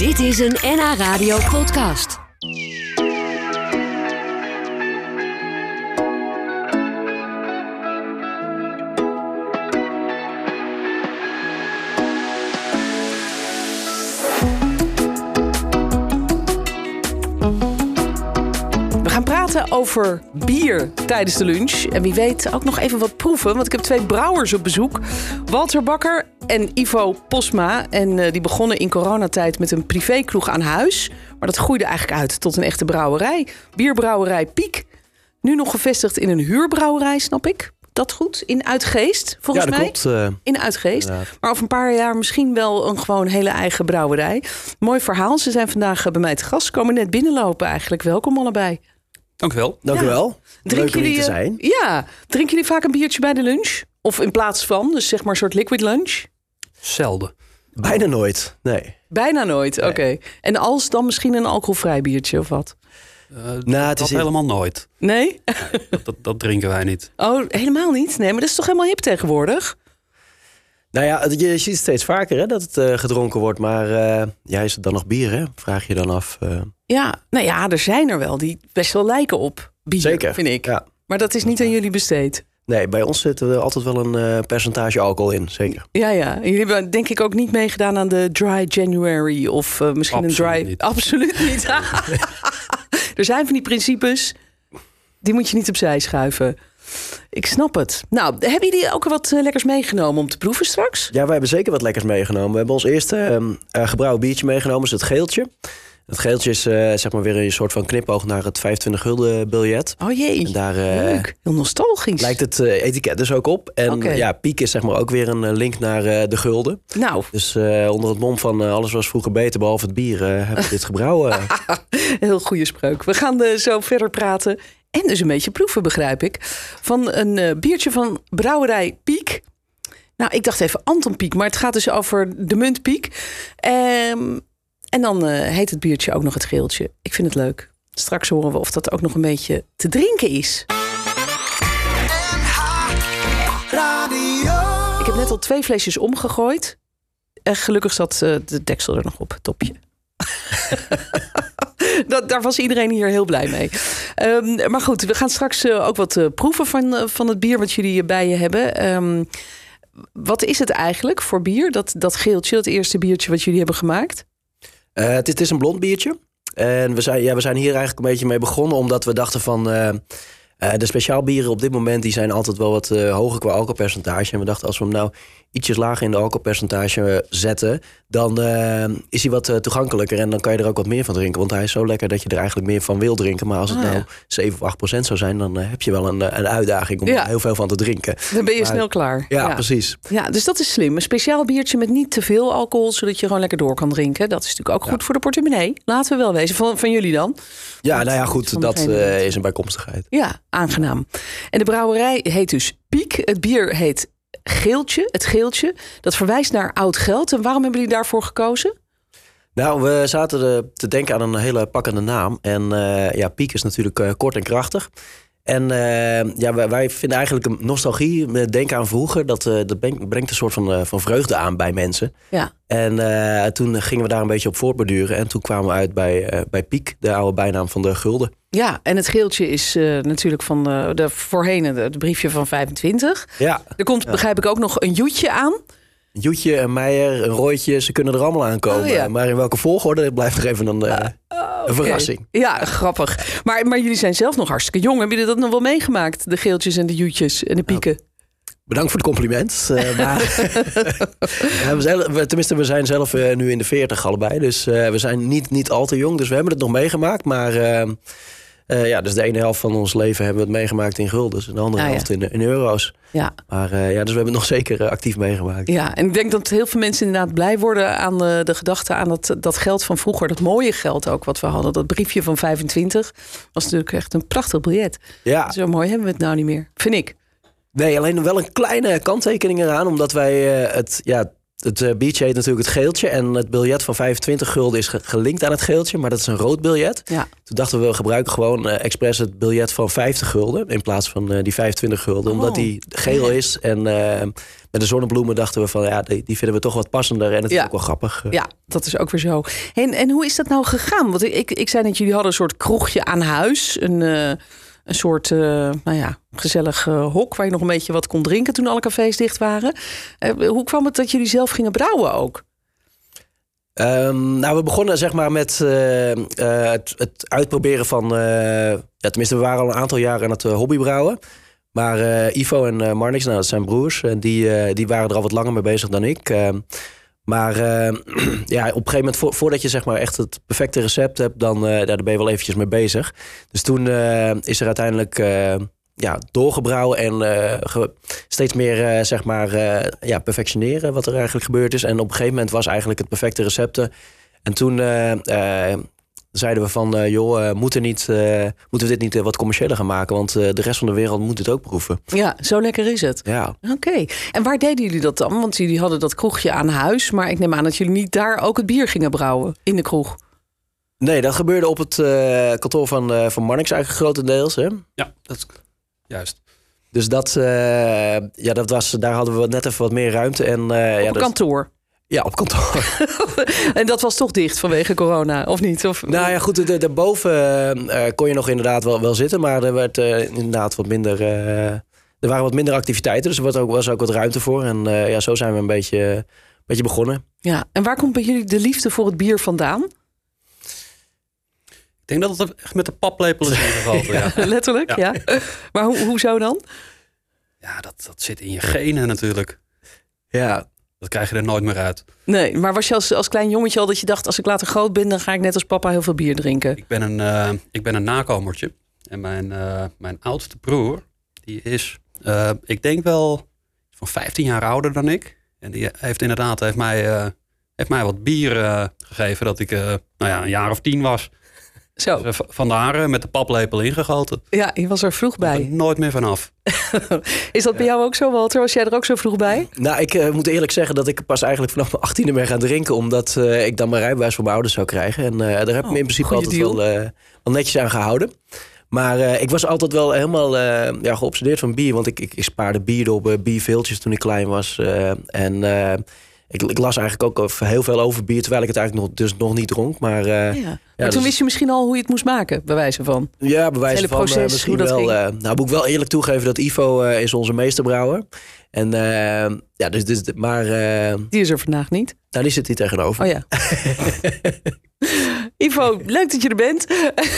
Dit is een NH Radio podcast. We gaan praten over bier tijdens de lunch. En wie weet ook nog even wat proeven. Want ik heb twee brouwers op bezoek. Walter Bakker en Ivo Posma. En eh, die begonnen in coronatijd met een privékroeg aan huis. Maar dat groeide eigenlijk uit tot een echte brouwerij. Bierbrouwerij Piek. Nu nog gevestigd in een huurbrouwerij, snap ik. Dat goed? In Uitgeest, volgens ja, dat mij. klopt. eh, In Uitgeest. inderdaad. Maar over een paar jaar misschien wel een gewoon hele eigen brouwerij. Mooi verhaal. Ze zijn vandaag eh, bij mij te gast. Ze komen net binnenlopen eigenlijk. Welkom allebei. Dank u wel. dank Ja. u wel. Leuk om hier te zijn. Ja. Drinken jullie vaak een biertje bij de lunch? Of in plaats van, dus zeg maar een soort liquid lunch? Zelden. Bijna nooit. Nee. Bijna nooit, oké. En als dan misschien een alcoholvrij biertje of wat? Eh, Nou, het dat is in- helemaal nooit. Nee? Dat, dat, dat drinken wij niet. Oh, helemaal niet? Nee, maar dat is toch helemaal hip tegenwoordig? Nou ja, je ziet steeds vaker hè, dat het eh, gedronken wordt. Maar eh, ja, is het dan nog bier, hè? Vraag je dan af. eh, Ja, nou ja, er zijn er wel die best wel lijken op bier, zeker. vind ik. Ja. Maar dat is niet aan jullie besteed. Nee, bij ons zit er altijd wel een eh, percentage alcohol in. Zeker. Ja, ja. Jullie hebben denk ik ook niet meegedaan aan de Dry January of eh, misschien Absoluut een dry... niet. Absoluut niet. er zijn van die principes, die moet je niet opzij schuiven. Ik snap het. Nou, hebben jullie ook wat eh, lekkers meegenomen om te proeven straks? Ja, wij hebben zeker wat lekkers meegenomen. We hebben ons eerste ehm, eh, gebrouwen biertje meegenomen, is het geeltje. Het geeltje is eh, zeg maar weer een soort van knipoog naar het 25 gulden biljet. Oh jee, En daar eh, leuk. Heel nostalgisch. lijkt het eh, etiket dus ook op. En ja, piek is zeg maar ook weer een link naar de gulden. Nou, Dus onder het mom van alles was vroeger beter behalve het bier, hebben we dit gebrouwen. heel goede spreuk. We gaan zo verder praten en dus een beetje proeven, begrijp ik. Van een biertje van brouwerij Piek. Nou, ik dacht even Anton Piek, maar het gaat dus over de munt Piek. En dan eh, heet het biertje ook nog het geeltje. Ik vind het leuk. Straks horen we of dat ook nog een beetje te drinken is. Ik heb net al twee flesjes omgegooid. En gelukkig zat eh, de deksel er nog op, topje. Dat, daar was iedereen hier heel blij mee. Ehm, maar goed, we gaan straks eh, ook wat proeven van, van het bier wat jullie bij je hebben. Ehm, wat is het eigenlijk voor bier? Dat, dat geeltje, dat eerste biertje wat jullie hebben gemaakt? Eh, het, is, het is een blond biertje. En we zijn, ja, we zijn hier eigenlijk een beetje mee begonnen omdat we dachten van... eh, eh, de speciaalbieren op dit moment die zijn altijd wel wat hoger qua alcoholpercentage. En we dachten als we hem nou ietsjes lager in de alcoholpercentage zetten... dan eh, is hij wat eh, toegankelijker en dan kan je er ook wat meer van drinken. Want hij is zo lekker dat je er eigenlijk meer van wil drinken. Maar als het Ah, nou ja. 7 of 8 procent zou zijn... dan eh, heb je wel een, een uitdaging om Ja. er heel veel van te drinken. Dan ben je Maar- snel klaar. Ja, precies. Ja, dus dat is slim. Een speciaal biertje met niet te veel alcohol, zodat je gewoon lekker door kan drinken. Dat is natuurlijk ook goed voor de portemonnee. Laten we wel wezen. Van, van jullie dan? Ja, Want nou ja, goed, dat is een bijkomstigheid. Ja, aangenaam. En de brouwerij heet dus Piek. Het bier heet Geeltje, het Geeltje. Dat verwijst naar oud geld. En waarom hebben jullie daarvoor gekozen? Nou, we zaten te denken aan een hele pakkende naam. En eh, ja, Piek is natuurlijk eh, kort en krachtig. En eh, ja, wij, wij vinden eigenlijk een nostalgie, denken aan vroeger. Dat, eh, dat brengt een soort van, eh, van vreugde aan bij mensen. Ja, En toen gingen we daar een beetje op voortborduren. En toen kwamen we uit bij, bij Piek, de oude bijnaam van de gulden. ja en het geeltje is natuurlijk van de, de voorheen het het briefje van 25. Ja, Er komt, begrijp ik, ook nog een joetje aan. Joetje, een Meijer, een Rooitje, ze kunnen er allemaal aankomen. Oh, ja. Maar in welke volgorde, dat blijft nog even een, eh, een verrassing. Ja, grappig. Maar, maar jullie zijn zelf nog hartstikke jong. Hebben jullie dat nog wel meegemaakt? De geeltjes en de joetjes en de pieken? Bedankt voor het compliment. eh, maar Ja, we zijn, we- tenminste, we zijn zelf eh, nu in de 40 allebei. Dus we zijn niet, niet al te jong. Dus we hebben het nog meegemaakt. Maar eh, eh, ja, dus de ene helft van ons leven hebben we het meegemaakt in guldens. En de andere Ah, ja. helft in, in euro's. Ja. Maar eh, ja, dus we hebben het nog zeker eh, actief meegemaakt. Ja, en ik denk dat heel veel mensen inderdaad blij worden aan de, de gedachte aan dat, dat geld van vroeger. Dat mooie geld ook wat we hadden. Dat briefje van 25 was natuurlijk echt een prachtig biljet. Ja, Zo mooi hebben we het nou niet meer, vind ik. nee, alleen wel een kleine kanttekening eraan. Omdat wij eh, het, ja, het eh, biertje heet natuurlijk het geeltje. En het biljet van 25 gulden is ge- gelinkt aan het geeltje. Maar dat is een rood biljet. Ja. Toen dachten we, we gebruiken gewoon eh, expres het biljet van 50 gulden. In plaats van eh, die 25 gulden. Oh. Omdat die geel is. En eh, met de zonnebloemen dachten we van ja, die, die vinden we toch wat passender. En het Ja. is ook wel grappig. Ja, dat is ook weer zo. En, en hoe is dat nou gegaan? Want ik, ik zei net, jullie hadden een soort kroegje aan huis. Een, een soort, eh, nou ja, gezellig eh, hok... waar je nog een beetje wat kon drinken toen alle cafés dicht waren. Eh, hoe kwam het dat jullie zelf gingen brouwen ook? Ehm, nou, we begonnen zeg maar met het, het uitproberen van... ja, tenminste, we waren al een aantal jaar aan het hobbybrouwen. Maar Ivo en Marnix, nou, dat zijn broers. En die, die waren er al wat langer mee bezig dan ik. Maar eh, ja, op een gegeven moment, vo- voordat je zeg maar echt het perfecte recept hebt... dan eh, daar ben je wel eventjes mee bezig. Dus toen eh, is er uiteindelijk... ja, doorgebrouwen en steeds meer zeg maar, ja, perfectioneren wat er eigenlijk gebeurd is. En op een gegeven moment was eigenlijk het perfecte recepten. En toen zeiden we van, eh, joh, eh, moeten, niet, eh, moeten we dit niet wat commerciëler gaan maken? Want eh, de rest van de wereld moet het ook proeven. Ja, zo lekker is het. Ja, Oké. En waar deden jullie dat dan? Want jullie hadden dat kroegje aan huis. Maar ik neem aan dat jullie niet daar ook het bier gingen brouwen in de kroeg. nee, dat gebeurde op het eh, kantoor van, eh van Marnix eigenlijk grotendeels. Hè? Ja, dat is juist. Dus dat, eh, ja, dat was, daar hadden we net even wat meer ruimte. En, eh, Op ja, een dat- kantoor. Ja, op kantoor. En dat was toch dicht vanwege corona, of niet? Of... Nou ja, goed, de- daarboven eh, kon je nog inderdaad wel, wel zitten, maar er werd eh, inderdaad wat minder. eh, er waren wat minder activiteiten, dus er was ook, was ook wat ruimte voor. En eh, ja, zo zijn we een beetje, een beetje begonnen. Ja, en waar komt bij jullie de liefde voor het bier vandaan? Ik denk dat het echt met de paplepel is ingegoten. ja. Ja. Letterlijk, ja. Maar hoe, hoezo dan? dat, dat zit in je genen natuurlijk. Ja, Dat krijg je er nooit meer uit. Nee, maar was je als, als klein jongetje al dat je dacht... als ik later groot ben, dan ga ik net als papa heel veel bier drinken? Ik ben een, eh, ik ben een nakomertje. En mijn, eh, mijn oudste broer, die is, eh, ik denk wel van 15 jaar ouder dan ik. En die heeft inderdaad heeft mij, heeft mij wat bier gegeven dat ik nou ja, een jaar of tien was. Zo, Dus, eh, v- vandaar eh, met de paplepel ingegoten. ja, je was er vroeg er bij. nooit meer vanaf. Is dat bij jou ook zo, Walter? Was jij er ook zo vroeg bij? nou, ik eh, moet eerlijk zeggen dat ik pas eigenlijk vanaf mijn achttiende ben gaan drinken, omdat eh, ik dan mijn rijbewijs van mijn ouders zou krijgen. En eh, daar heb ik me in principe altijd wel, eh, wel netjes aan gehouden. Maar eh, ik was altijd wel helemaal eh, ja, geobsedeerd van bier. Want ik, ik, ik spaarde bier op, bierveeltjes toen ik klein was. eh, en eh, ik, ik las eigenlijk ook heel veel over bier, terwijl ik het eigenlijk nog, dus nog niet dronk. Maar eh, Ja. Maar toen dus- wist je misschien al hoe je het moest maken, bij wijze van. ja, bewijs hele van eh, misschien wel. eh, nou, moet ik wel eerlijk toegeven dat Ivo eh, is onze meesterbrouwer. En ja, dus, dus maar eh, Die is er vandaag niet. nou, die zit hier tegenover. Oh ja. Ivo, leuk dat je er bent.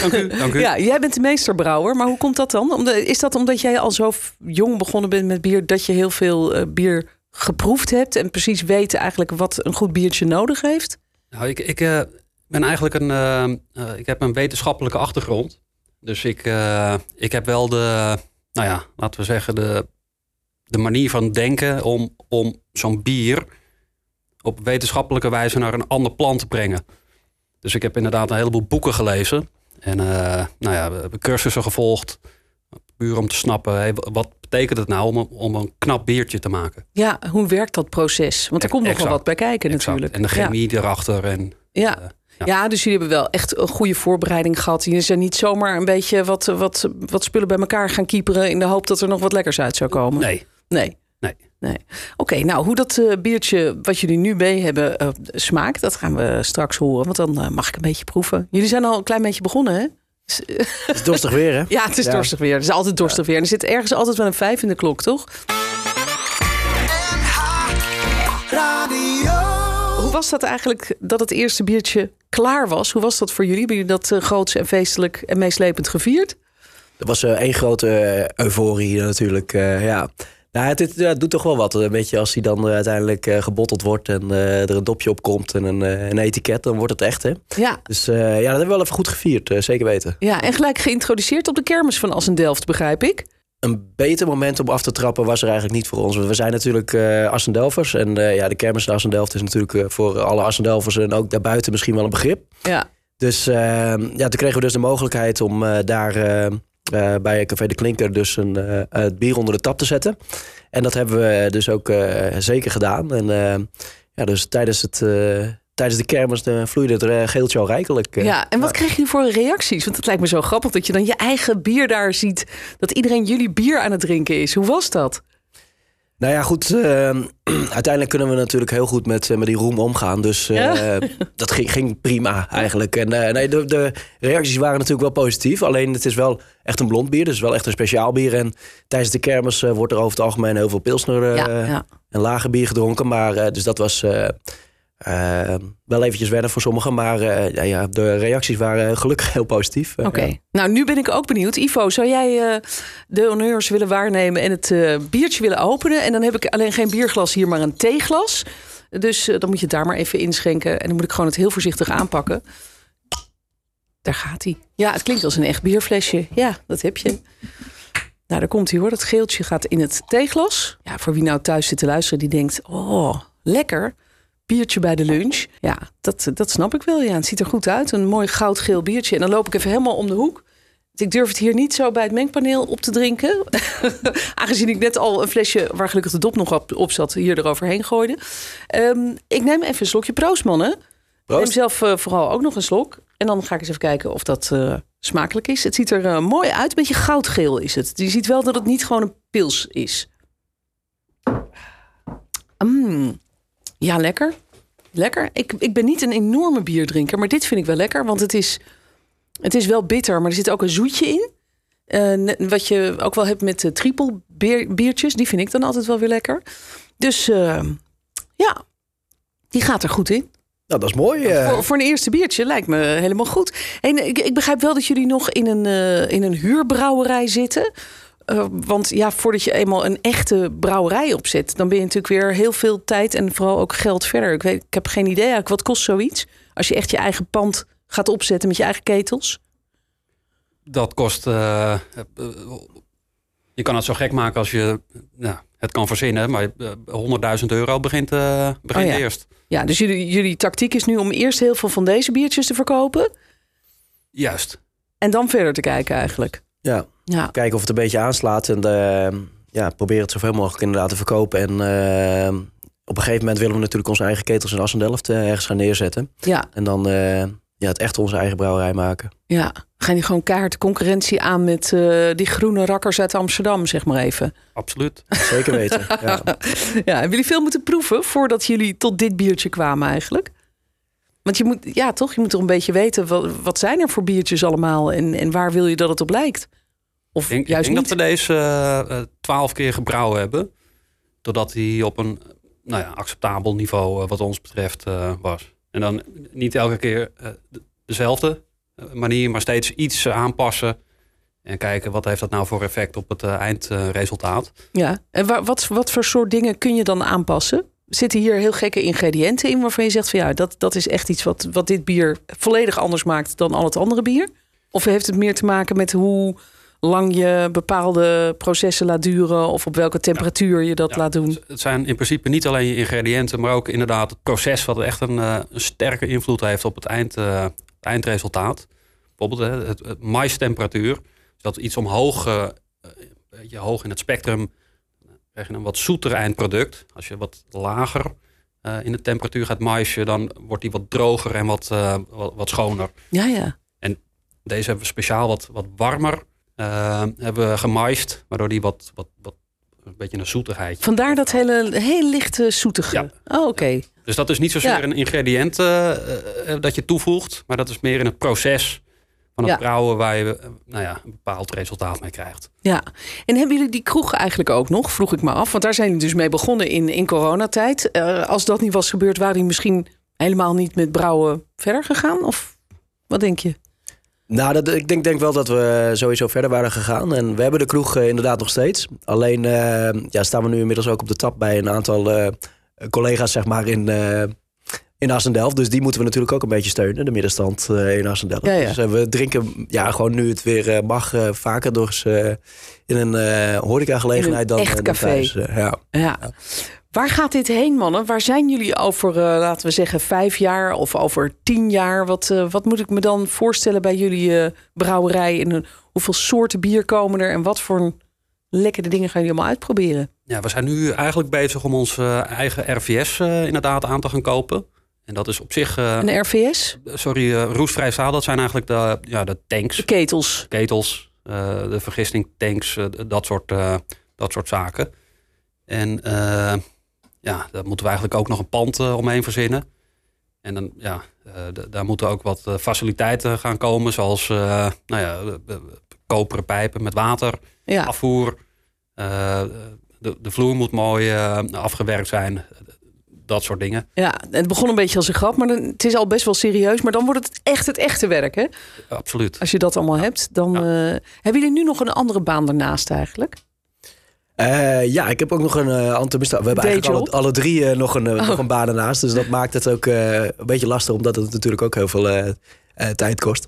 Dank u. Dank u. Ja, jij bent de meesterbrouwer, maar hoe komt dat dan? Is dat omdat jij al zo jong begonnen bent met bier, dat je heel veel bier geproefd hebt en precies weet eigenlijk wat een goed biertje nodig heeft? Nou, ik, ik eh, ben eigenlijk een. eh, eh, ik heb een wetenschappelijke achtergrond. Dus ik, ik heb wel de. Nou ja, laten we zeggen, de, de manier van denken om, om zo'n bier op wetenschappelijke wijze naar een ander plan te brengen. Dus ik heb inderdaad een heleboel boeken gelezen. En nou ja, cursussen gevolgd. Puur om te snappen, hey, wat betekent het nou om, een- om een knap biertje te maken? Ja, hoe werkt dat proces? Want er komt nog wel wat bij kijken Exact. natuurlijk. En de chemie erachter. En, Ja. eh, Ja. ja. dus jullie hebben wel echt een goede voorbereiding gehad. Jullie zijn niet zomaar een beetje wat, wat, wat spullen bij elkaar gaan kieperen... in de hoop dat er nog wat lekkers uit zou komen. nee, Nee. Nee. nee. Oké, nou hoe dat eh, biertje wat jullie nu mee hebben eh, smaakt... dat gaan we straks horen, want dan mag ik een beetje proeven. Jullie zijn al een klein beetje begonnen, hè? S- Het is dorstig weer, hè? Ja, het is Ja. dorstig weer. Het is altijd dorstig weer. En er zit ergens altijd wel een vijf in de klok, toch? Hoe was dat eigenlijk dat het eerste biertje klaar was? Hoe was dat voor jullie? Hebben jullie dat eh, groots en feestelijk en meeslepend gevierd? Er was eh, één grote eh, euforie natuurlijk. eh, ja. Nou, het, ja, het doet toch wel wat. Een beetje als die dan eh, uiteindelijk eh, gebotteld wordt en eh, er een dopje op komt en een, een etiket, dan wordt het echt, hè? Ja. Dus ja, dat hebben we wel even goed gevierd, zeker weten. ja, en gelijk geïntroduceerd op de kermis van Assen-Delft, begrijp ik. Een beter moment om af te trappen was er eigenlijk niet voor ons. Want We zijn natuurlijk eh Assendelvers. En ja, de kermis in Assendelft is natuurlijk voor alle Assendelvers en ook daarbuiten misschien wel een begrip. Ja. Dus eh, ja, toen kregen we dus de mogelijkheid om daar eh, bij Café de Klinker dus een, eh, het bier onder de tap te zetten. En dat hebben we dus ook eh, zeker gedaan. En ja, dus tijdens, het, tijdens de kermis uh, vloeide het uh, geeltje al rijkelijk. Ja, en wat kreeg je voor reacties? Want het lijkt me zo grappig dat je dan je eigen bier daar ziet. Dat iedereen jullie bier aan het drinken is. Hoe was dat? Nou ja, goed. eh, uiteindelijk kunnen we natuurlijk heel goed met, eh, met die roem omgaan. Dus eh, Ja. dat ging, ging prima eigenlijk. En eh, nee, de, de reacties waren natuurlijk wel positief. Alleen het is wel echt een blond bier. Dus wel echt een speciaal bier. En tijdens de kermis wordt er over het algemeen heel veel pilsner ja, ja. en lager bier gedronken. Maar dus dat was eh, eh, wel eventjes wennen voor sommigen. Maar eh, ja, ja, de reacties waren gelukkig heel positief. Oké. ja. Nou, nu ben ik ook benieuwd. Ivo, zou jij eh, de honneurs willen waarnemen en het eh, biertje willen openen? En dan heb ik alleen geen bierglas hier, maar een theeglas. Dus dan moet je het daar maar even inschenken. En dan moet ik gewoon het heel voorzichtig aanpakken. Daar gaat hij. Ja, het klinkt als een echt bierflesje. Ja, dat heb je. Nou, daar komt hij hoor. Dat geeltje gaat in het theeglas. Ja, voor wie nou thuis zit te luisteren, die denkt... Oh, lekker. Biertje bij de lunch. Ja, dat, dat snap ik wel. Ja, het ziet er goed uit. Een mooi goudgeel biertje. En dan loop ik even helemaal om de hoek. Ik durf het hier niet zo bij het mengpaneel op te drinken. Aangezien ik net al een flesje waar gelukkig de dop nog op, op zat, hier eroverheen gooide. Ehm, ik neem even een slokje. Proost, mannen. Ik Proost. neem zelf eh, vooral ook nog een slok. En dan ga ik eens even kijken of dat eh, smakelijk is. Het ziet er eh, mooi uit. Een beetje goudgeel is het. Je ziet wel dat het niet gewoon een pils is. Mm. Ja, lekker. Lekker. Ik, ik ben niet een enorme bierdrinker, maar dit vind ik wel lekker. Want het is, het is wel bitter, maar er zit ook een zoetje in. Eh, wat je ook wel hebt met de triple bier, biertjes. Die vind ik dan altijd wel weer lekker. Dus eh, ja, die gaat er goed in. Nou, dat is mooi. Voor, voor een eerste biertje lijkt me helemaal goed. En ik, ik begrijp wel dat jullie nog in een, in een huurbrouwerij zitten. Eh, want ja, voordat je eenmaal een echte brouwerij opzet, dan ben je natuurlijk weer heel veel tijd en vooral ook geld verder. Ik, weet, ik heb geen idee eigenlijk, wat kost zoiets? Als je echt je eigen pand gaat opzetten met je eigen ketels. Dat kost. eh, eh, je kan het zo gek maken als je ja, het kan verzinnen, maar eh, 100.000 euro begint, eh, begint Oh ja. eerst. Ja, dus jullie, jullie tactiek is nu om eerst heel veel van deze biertjes te verkopen. Juist. En dan verder te kijken eigenlijk. Ja. Ja, kijken of het een beetje aanslaat. En eh, ja, proberen het zoveel mogelijk inderdaad te verkopen. En eh, op een gegeven moment willen we natuurlijk onze eigen ketels in Assendelft eh, ergens gaan neerzetten. ja, En dan eh, ja, het echt onze eigen brouwerij maken. ja. Gaan die gewoon kaart concurrentie aan met eh, die groene rakkers uit Amsterdam, zeg maar even. Absoluut. Zeker weten. ja. Ja, hebben jullie veel moeten proeven voordat jullie tot dit biertje kwamen eigenlijk? Want je moet, ja toch, je moet toch een beetje weten, wat, wat zijn er voor biertjes allemaal en, en waar wil je dat het op lijkt? Of Ik denk, ik juist denk niet? dat we deze eh, eh, twaalf keer gebrouwen hebben. Doordat hij op een nou ja, acceptabel niveau eh, wat ons betreft was. En dan niet elke keer de- dezelfde manier, maar steeds iets aanpassen. En kijken wat heeft dat nou voor effect op het eindresultaat. Ja, en wa- wat, wat voor soort dingen kun je dan aanpassen? Zitten hier heel gekke ingrediënten in waarvan je zegt van ja, dat, dat is echt iets wat, wat dit bier volledig anders maakt dan al het andere bier? Of heeft het meer te maken met hoe lang je bepaalde processen laat duren of op welke temperatuur je dat Ja, laat doen? het- zijn in principe niet alleen je ingrediënten, maar ook inderdaad het proces wat echt een, eh, een sterke invloed heeft op het, eind, eh, het eindresultaat. Bijvoorbeeld hè, het, het maistemperatuur. Als dat iets omhoog, eh, een beetje hoog in het spectrum, krijg je een wat zoeter eindproduct. Als je wat lager in de temperatuur gaat maisje, dan wordt die wat droger en wat, wat, wat schoner. Ja, ja. Deze hebben we speciaal wat, wat warmer eh, hebben we gemaist, waardoor die wat, wat, wat een beetje een zoetigheid. Vandaar dat hele, heel lichte zoetige. Ja. Oh, oké. Dus dat is niet zozeer Ja. een ingrediënt eh, eh, dat je toevoegt, maar dat is meer in het proces van het Ja. brouwen waar je eh, nou ja, een bepaald resultaat mee krijgt. Ja. En hebben jullie die kroeg eigenlijk ook nog? Vroeg ik me af. Want daar zijn jullie dus mee begonnen in, in coronatijd. Als dat niet was gebeurd, waren jullie misschien helemaal niet met brouwen verder gegaan? Of wat denk je? Nou, dat, ik denk, denk wel dat we sowieso verder waren gegaan. En we hebben de kroeg eh, inderdaad nog steeds. Alleen eh, ja, staan we nu inmiddels ook op de tap bij een aantal eh, collega's zeg maar, in, in Assendelft. Dus die moeten we natuurlijk ook een beetje steunen, de middenstand in Assendelft. Ja, ja. Dus we drinken ja, gewoon nu het weer mag vaker door eens, eh, in een horecagelegenheid In een dan, echt dan café. thuis. ja. Ja. Waar gaat dit heen, mannen? Waar zijn jullie over, eh, laten we zeggen, vijf jaar of over tien jaar? Wat, eh, wat moet ik me dan voorstellen bij jullie eh, brouwerij? En hoeveel soorten bier komen er? En wat voor lekkere dingen gaan jullie allemaal uitproberen? Ja, we zijn nu eigenlijk bezig om ons eigen RVS inderdaad aan te gaan kopen. En dat is op zich... Een RVS? sorry, roestvrij staal, dat zijn eigenlijk de, ja, de tanks, De ketels. ketels, de vergistingtanks, eh, dat, soort, dat soort zaken. En ja, daar moeten we eigenlijk ook nog een pand eh, omheen verzinnen. En dan, ja, eh, daar moeten ook wat eh, faciliteiten gaan komen, zoals nou ja, koperen pijpen met water, Ja. afvoer. De, de vloer moet mooi afgewerkt zijn, dat soort dingen. ja, het begon een beetje als een grap, maar dan, het is al best wel serieus. Maar dan wordt het echt het echte werk, hè? Absoluut. Als je dat allemaal hebt, dan... Ja. hebben jullie nu nog een andere baan ernaast eigenlijk? Eh, ja, ik heb ook nog een uh. We hebben eigenlijk alle, alle drie eh, nog, een, eh, Oh. nog een baan ernaast. Dus dat maakt het ook eh, een beetje lastig, omdat het natuurlijk ook heel veel eh, eh, tijd kost.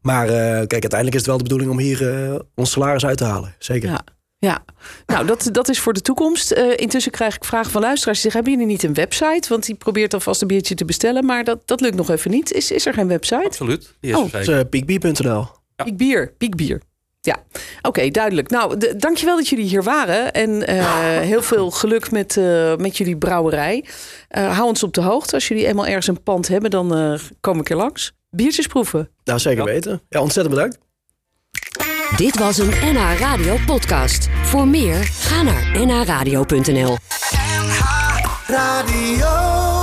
Maar eh, kijk, uiteindelijk is het wel de bedoeling om hier ons salaris uit te halen. Zeker. Ja. Ja, nou dat, dat is voor de toekomst. Eh, intussen krijg ik vragen van luisteraars die zeggen... hebben jullie niet een website? Want die probeert alvast een biertje te bestellen. Maar dat, dat lukt nog even niet. Is, is er geen website? Absoluut. Die is Oh. er zeker. uh, peakbier.nl. Ja. Piekbier, piekbier. Ja, oké, duidelijk. Nou, de, dankjewel dat jullie hier waren. En eh, heel veel geluk met, eh, met jullie brouwerij. Eh, hou ons op de hoogte. Als jullie eenmaal ergens een pand hebben, dan eh kom ik er langs. Biertjes proeven. Nou, zeker Ja. weten. Ja, ontzettend bedankt. Dit was een NH Radio podcast. Voor meer, ga naar nhradio.nl. Radio.